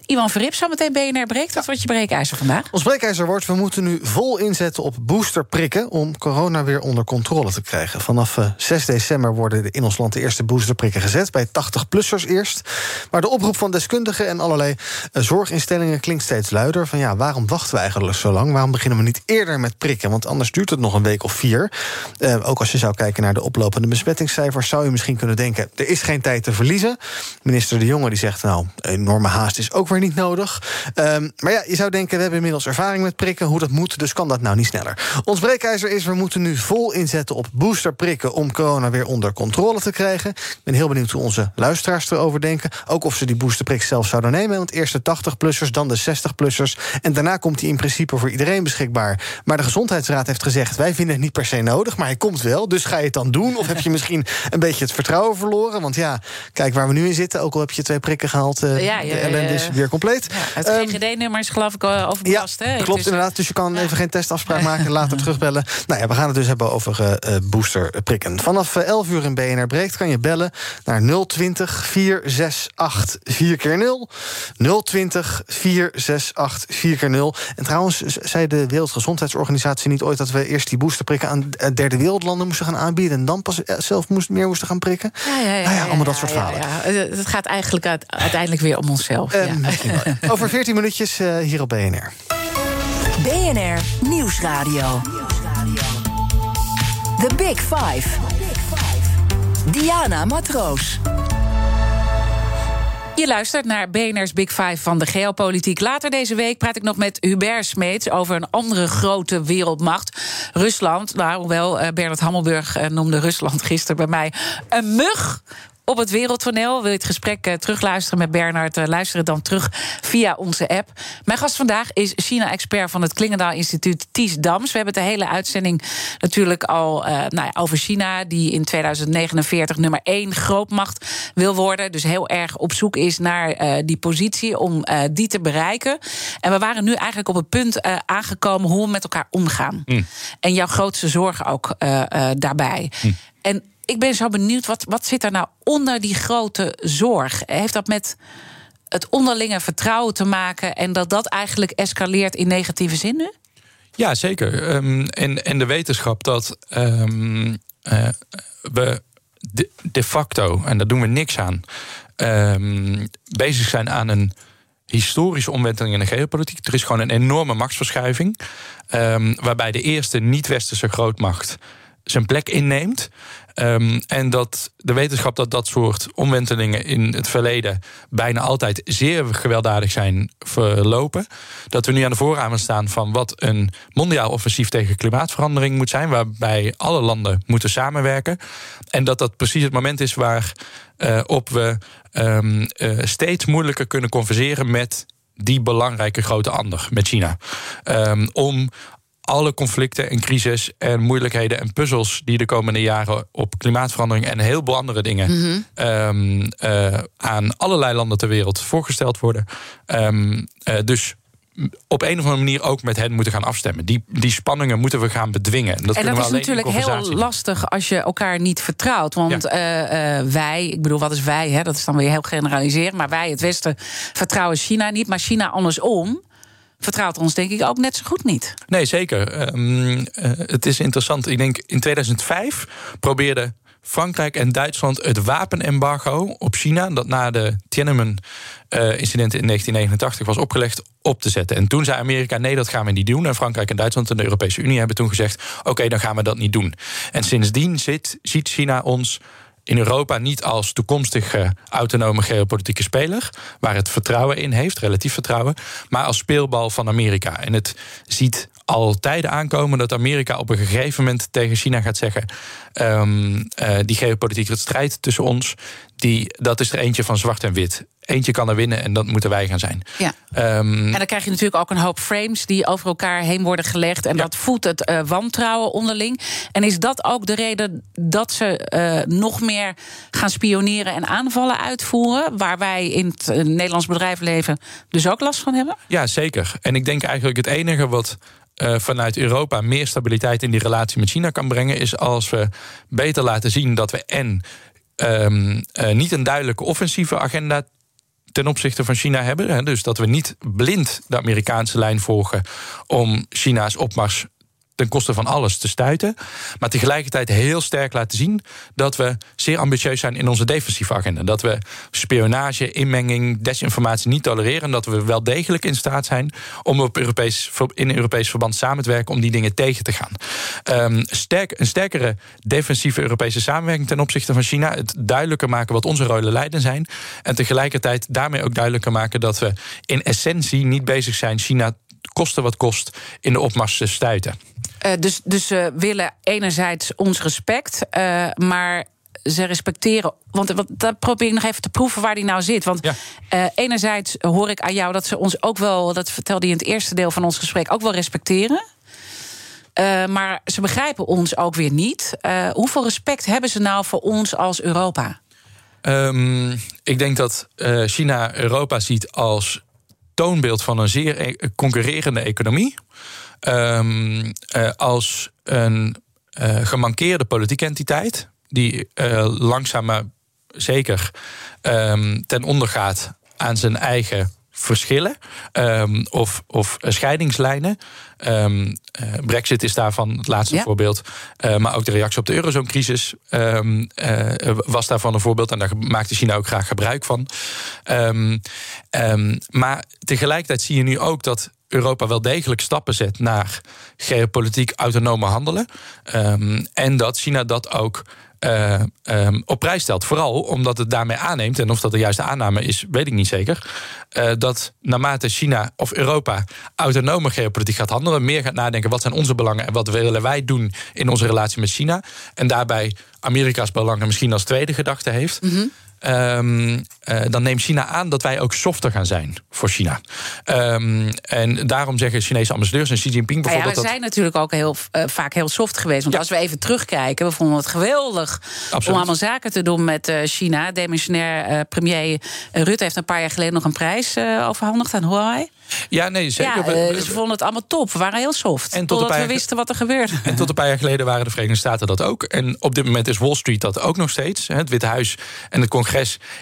Iwan Verrip. Zometeen BNR breekt. Wat wordt je breekijzer vandaag? Ons breekijzer wordt, we moeten nu vol inzetten op boosterprikken... om corona weer onder controle te krijgen. Vanaf 6 december worden in ons land de eerste boosterprikken gezet. Bij 80-plussers eerst. Maar de oproep van deskundigen en allerlei zorginstellingen klinkt steeds luider. Van ja, waarom wachten we eigenlijk zo lang? Waarom beginnen we niet eerder met prikken? Want anders duurt het nog een week of vier. Uh, ook als je zou kijken naar de oplopende besmettingscijfers, zou je misschien kunnen denken: er is geen tijd te verliezen. Minister De Jonge die zegt: nou, enorme haast is ook weer niet nodig. Um, maar ja, je zou denken: we hebben inmiddels ervaring met prikken, hoe dat moet, dus kan dat nou niet sneller. Ons breekijzer is: we moeten nu vol inzetten op boosterprikken om corona weer onder controle te krijgen. Ik ben heel benieuwd hoe onze luisteraars erover denken. Ook of ze die boosterprik zelf zouden nemen. Want eerst de 80-plussers, dan de 60-plussers. En daarna komt hij in principe voor iedereen beschikbaar. Maar de Gezondheidsraad heeft gezegd: wij vinden het niet per se nodig, maar hij komt wel. Dus ga je het dan doen? Of heb je misschien een beetje het vertrouwen verloren? Want ja, kijk waar we nu in zitten. Ook al heb je twee prikken gehaald, uh, ja, ja, de ellende is weer compleet. Ja, het um, ehm, GGD-nummer is geloof ik eh, overbelast. Ja, hè? klopt inderdaad. Dus je kan even geen testafspraak maken, later terugbellen. Nou ja, we gaan het dus hebben over uh, boosterprikken. Vanaf 11 uur in BNR Breekt kan je bellen naar 020 468 4 keer 0 020 468 4 keer 0 En trouwens, zei de Wereldgezondheidsorganisatie niet ooit... dat we eerst die boosterprikken aan derde wereldlanden moesten gaan aanbieden... en dan pas zelf moest, meer moesten gaan prikken? Ja, ja, ja. Nou ja allemaal dat soort verhalen. Het gaat eigenlijk uiteindelijk weer om onszelf. Uh, over 14 minuutjes uh, hier op BNR. BNR Nieuwsradio. The Big Five. Diana Matroos. Je luistert naar BNR's Big Five van de geopolitiek. Later deze week praat ik nog met Hubert Smeets over een andere grote wereldmacht, Rusland. Nou, hoewel uh, Bernard Hammelburg uh, noemde Rusland gisteren bij mij een mug op het wereldtoneel. Wil je het gesprek uh, terugluisteren met Bernard? Uh, luister het dan terug via onze app. Mijn gast vandaag is China-expert van het Klingendaal Instituut, Ties Dams. We hebben de hele uitzending natuurlijk al uh, nou ja, over China... die in 2049 nummer één grootmacht wil worden. Dus heel erg op zoek is naar die positie om die te bereiken. En we waren nu eigenlijk op het punt aangekomen... hoe we met elkaar omgaan. Mm. En jouw grootste zorgen ook daarbij. Mm. En ik ben zo benieuwd, wat, wat zit er nou onder die grote zorg? Heeft dat met het onderlinge vertrouwen te maken en dat dat eigenlijk escaleert in negatieve zin nu? Ja, zeker. Um, en, en de wetenschap dat um, uh, we de, facto, en daar doen we niks aan, um, bezig zijn aan een historische omwenteling in de geopolitiek. Er is gewoon een enorme machtsverschuiving, waarbij de eerste niet-westerse grootmacht zijn plek inneemt. Um, en dat de wetenschap dat dat soort omwentelingen in het verleden bijna altijd zeer gewelddadig zijn verlopen. Dat we nu aan de voorramen staan van wat een mondiaal offensief tegen klimaatverandering moet zijn, waarbij alle landen moeten samenwerken. En dat dat precies het moment is waarop op we um, uh, steeds moeilijker kunnen converseren met die belangrijke grote ander, met China. Um, om alle conflicten en crisis en moeilijkheden en puzzels die de komende jaren op klimaatverandering en een heleboel andere dingen mm aan allerlei landen ter wereld voorgesteld worden. Um, uh, dus op een of andere manier ook met hen moeten gaan afstemmen. Die, die spanningen moeten we gaan bedwingen. Dat en dat is natuurlijk heel lastig als je elkaar niet vertrouwt. Want ja. uh, wij, ik bedoel, wat is wij? Hè? Dat is dan weer heel generaliseren. Maar wij, het Westen, vertrouwen China niet. Maar China andersom vertrouwt ons denk ik ook net zo goed niet. Nee, zeker. Um, het is interessant. Ik denk in 2005 probeerde Frankrijk en Duitsland het wapenembargo op China, dat na de Tiananmen-incidenten in 1989 was opgelegd, op te zetten. En toen zei Amerika: nee, dat gaan we niet doen. En Frankrijk en Duitsland en de Europese Unie hebben toen gezegd: oké, dan gaan we dat niet doen. En sindsdien zit, ziet China ons in Europa niet als toekomstige autonome geopolitieke speler, waar het vertrouwen in heeft, relatief vertrouwen, maar als speelbal van Amerika. En het ziet al tijden aankomen dat Amerika op een gegeven moment tegen China gaat zeggen: um, uh, die geopolitieke strijd tussen ons, die, dat is er eentje van zwart en wit. Eentje kan er winnen en dat moeten wij gaan zijn. Ja. Um, en dan krijg je natuurlijk ook een hoop frames die over elkaar heen worden gelegd. En dat voedt het uh, wantrouwen onderling. En is dat ook de reden dat ze uh, nog meer gaan spioneren en aanvallen uitvoeren? Waar wij in het uh, Nederlands bedrijfsleven dus ook last van hebben? Ja, zeker. En ik denk eigenlijk het enige wat uh, vanuit Europa meer stabiliteit in die relatie met China kan brengen, is als we beter laten zien dat we en um, uh, niet een duidelijke offensieve agenda ten opzichte van China hebben. Hè, dus dat we niet blind de Amerikaanse lijn volgen om China's opmars ten koste van alles te stuiten. Maar tegelijkertijd heel sterk laten zien dat we zeer ambitieus zijn in onze defensieve agenda. Dat we spionage, inmenging, desinformatie niet tolereren. En dat we wel degelijk in staat zijn om op Europees, in Europees verband samen te werken om die dingen tegen te gaan. Um, sterk, een sterkere defensieve Europese samenwerking ten opzichte van China. Het duidelijker maken wat onze rollen leiden zijn. En tegelijkertijd daarmee ook duidelijker maken dat we in essentie niet bezig zijn China kosten wat kost in de opmars te stuiten. Uh, dus, dus ze willen enerzijds ons respect, uh, maar ze respecteren. Want, want dat probeer ik nog even te proeven waar die nou zit. Want ja. uh, enerzijds hoor ik aan jou dat ze ons ook wel, dat vertelde je in het eerste deel van ons gesprek, ook wel respecteren. Uh, maar ze begrijpen ons ook weer niet. Uh, hoeveel respect hebben ze nou voor ons als Europa? Um, ik denk dat China Europa ziet als toonbeeld van een zeer e concurrerende economie. Um, als een gemankeerde politieke entiteit. Die langzaam maar zeker um, ten onder gaat aan zijn eigen verschillen um, of, of scheidingslijnen. Um, uh, Brexit is daarvan het laatste ja. voorbeeld. Uh, maar ook de reactie op de eurozonecrisis um, uh, was daarvan een voorbeeld. En daar maakte China ook graag gebruik van. maar tegelijkertijd zie je nu ook dat Europa wel degelijk stappen zet naar geopolitiek autonome handelen. en dat China dat ook uh, um, op prijs stelt. Vooral omdat het daarmee aanneemt, en of dat de juiste aanname is, weet ik niet zeker. Uh, dat naarmate China of Europa autonome geopolitiek gaat handelen, meer gaat nadenken wat zijn onze belangen en wat willen wij doen in onze relatie met China. En daarbij Amerika's belangen misschien als tweede gedachte heeft. -hmm. Um, uh, dan neemt China aan dat wij ook softer gaan zijn voor China. Um, en daarom zeggen Chinese ambassadeurs en Xi Jinping bijvoorbeeld. Ja, we zijn natuurlijk ook heel, uh, vaak heel soft geweest. Want ja. als we even terugkijken, we vonden het geweldig Absoluut. om allemaal zaken te doen met uh, China. Demissionair premier Rutte heeft een paar jaar geleden nog een prijs overhandigd aan Huawei. Ja, nee, zeker. Ja, uh, dus we vonden het allemaal top. We waren heel soft. En tot totdat we wisten wat er gebeurde. En tot een paar jaar geleden waren de Verenigde Staten dat ook. En op dit moment is Wall Street dat ook nog steeds. Het Witte Huis en het congres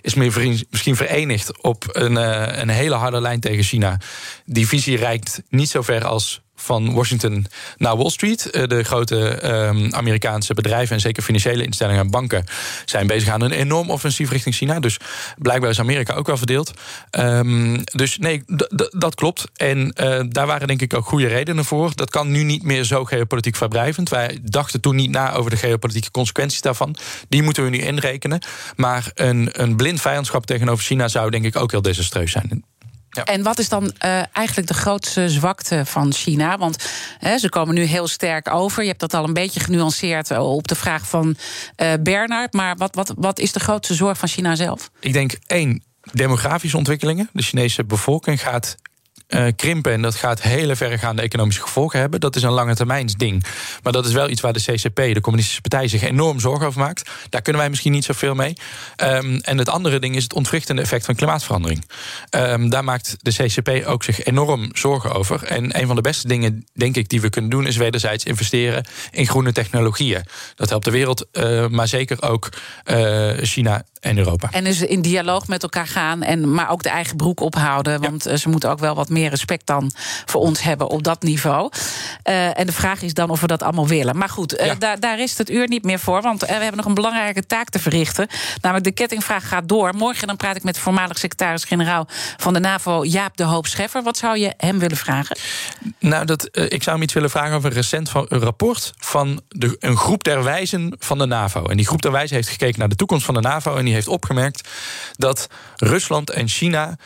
is misschien verenigd op een, uh, een hele harde lijn tegen China. Die visie reikt niet zo ver als van Washington naar Wall Street. Eh, de grote um, Amerikaanse bedrijven en zeker financiële instellingen en banken zijn bezig aan een enorm offensief richting China. Dus blijkbaar is Amerika ook wel verdeeld. Um, dus nee, dat klopt. En uh, daar waren denk ik ook goede redenen voor. Dat kan nu niet meer zo geopolitiek verblijvend. Wij dachten toen niet na over de geopolitieke consequenties daarvan. Die moeten we nu inrekenen. Maar een, een blind vijandschap tegenover China zou denk ik ook heel desastreus zijn. Ja. En wat is dan uh, eigenlijk de grootste zwakte van China? Want hè, ze komen nu heel sterk over. Je hebt dat al een beetje genuanceerd op de vraag van uh, Bernard. Maar wat, wat, wat is de grootste zorg van China zelf? Ik denk één, demografische ontwikkelingen. De Chinese bevolking gaat uh, krimpen. En dat gaat hele verregaande economische gevolgen hebben. Dat is een lange termijns ding. Maar dat is wel iets waar de CCP, de Communistische Partij, zich enorm zorgen over maakt. Daar kunnen wij misschien niet zoveel mee. Um, en het andere ding is het ontwrichtende effect van klimaatverandering. Um, daar maakt de CCP ook zich enorm zorgen over. En een van de beste dingen, denk ik, die we kunnen doen, is wederzijds investeren in groene technologieën. Dat helpt de wereld, uh, maar zeker ook uh, China en Europa. En dus in dialoog met elkaar gaan, en, maar ook de eigen broek ophouden. Want ja. ze moeten ook wel wat meer respect dan voor ons hebben op dat niveau. Uh, en de vraag is dan of we dat allemaal willen. Maar goed, uh, ja. daar, daar is het uur niet meer voor. Want uh, we hebben nog een belangrijke taak te verrichten. Namelijk de kettingvraag gaat door. Morgen dan praat ik met voormalig secretaris-generaal van de NAVO, Jaap de Hoop Scheffer. Wat zou je hem willen vragen? Nou, dat, ik zou hem iets willen vragen over een recent van, een rapport van de, een groep der wijzen van de NAVO. En die groep der wijzen heeft gekeken naar de toekomst van de NAVO. En die heeft opgemerkt dat Rusland en China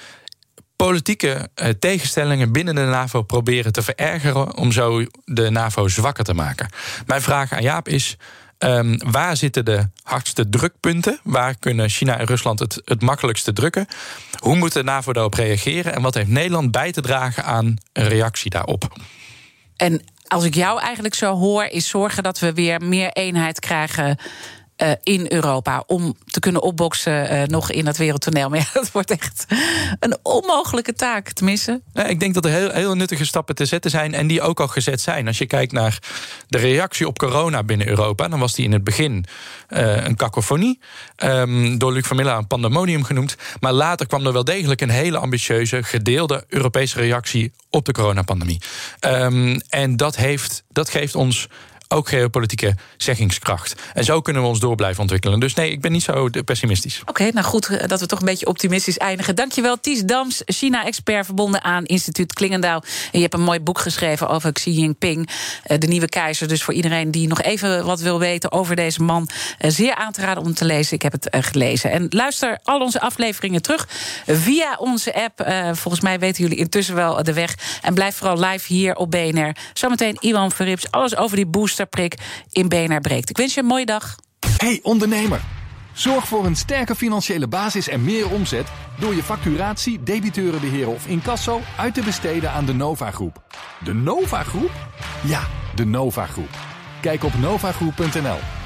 politieke uh, tegenstellingen binnen de NAVO proberen te verergeren om zo de NAVO zwakker te maken. Mijn vraag aan Jaap is. Um, waar zitten de hardste drukpunten? Waar kunnen China en Rusland het, het makkelijkste drukken? Hoe moet de NAVO daarop reageren? En wat heeft Nederland bij te dragen aan een reactie daarop? En als ik jou eigenlijk zo hoor, is zorgen dat we weer meer eenheid krijgen uh, in Europa om te kunnen opboksen uh, nog in het wereldtoneel. Maar dat wordt echt een onmogelijke taak te missen. Ja, ik denk dat er heel, heel nuttige stappen te zetten zijn en die ook al gezet zijn. Als je kijkt naar de reactie op corona binnen Europa, dan was die in het begin uh, een kakofonie. Um, door Luc van Miller een pandemonium genoemd. Maar later kwam er wel degelijk een hele ambitieuze, gedeelde Europese reactie op de coronapandemie. Um, en dat, heeft, dat geeft ons ook geopolitieke zeggingskracht. En zo kunnen we ons door blijven ontwikkelen. Dus nee, ik ben niet zo pessimistisch. Oké, nou goed eh, dat we toch een beetje optimistisch eindigen. Dankjewel, Ties Dams, China-expert verbonden aan instituut Klingendaal. En je hebt een mooi boek geschreven over Xi Jinping, eh, de nieuwe keizer. Dus voor iedereen die nog even wat wil weten over deze man, eh, zeer aan te raden om te lezen. Ik heb het gelezen. En luister al onze afleveringen terug via onze app. Volgens mij weten jullie intussen wel de weg. En blijf vooral live hier op BNR. Zometeen Iwan Verrips, alles over die booster prik in BNR breekt. Ik wens je een mooie dag. Hey ondernemer, zorg voor een sterke financiële basis en meer omzet... door je facturatie, debiteurenbeheer of incasso uit te besteden aan de Nova Groep. De Nova Groep? Ja, de Nova Groep. Kijk op novagroep.nl.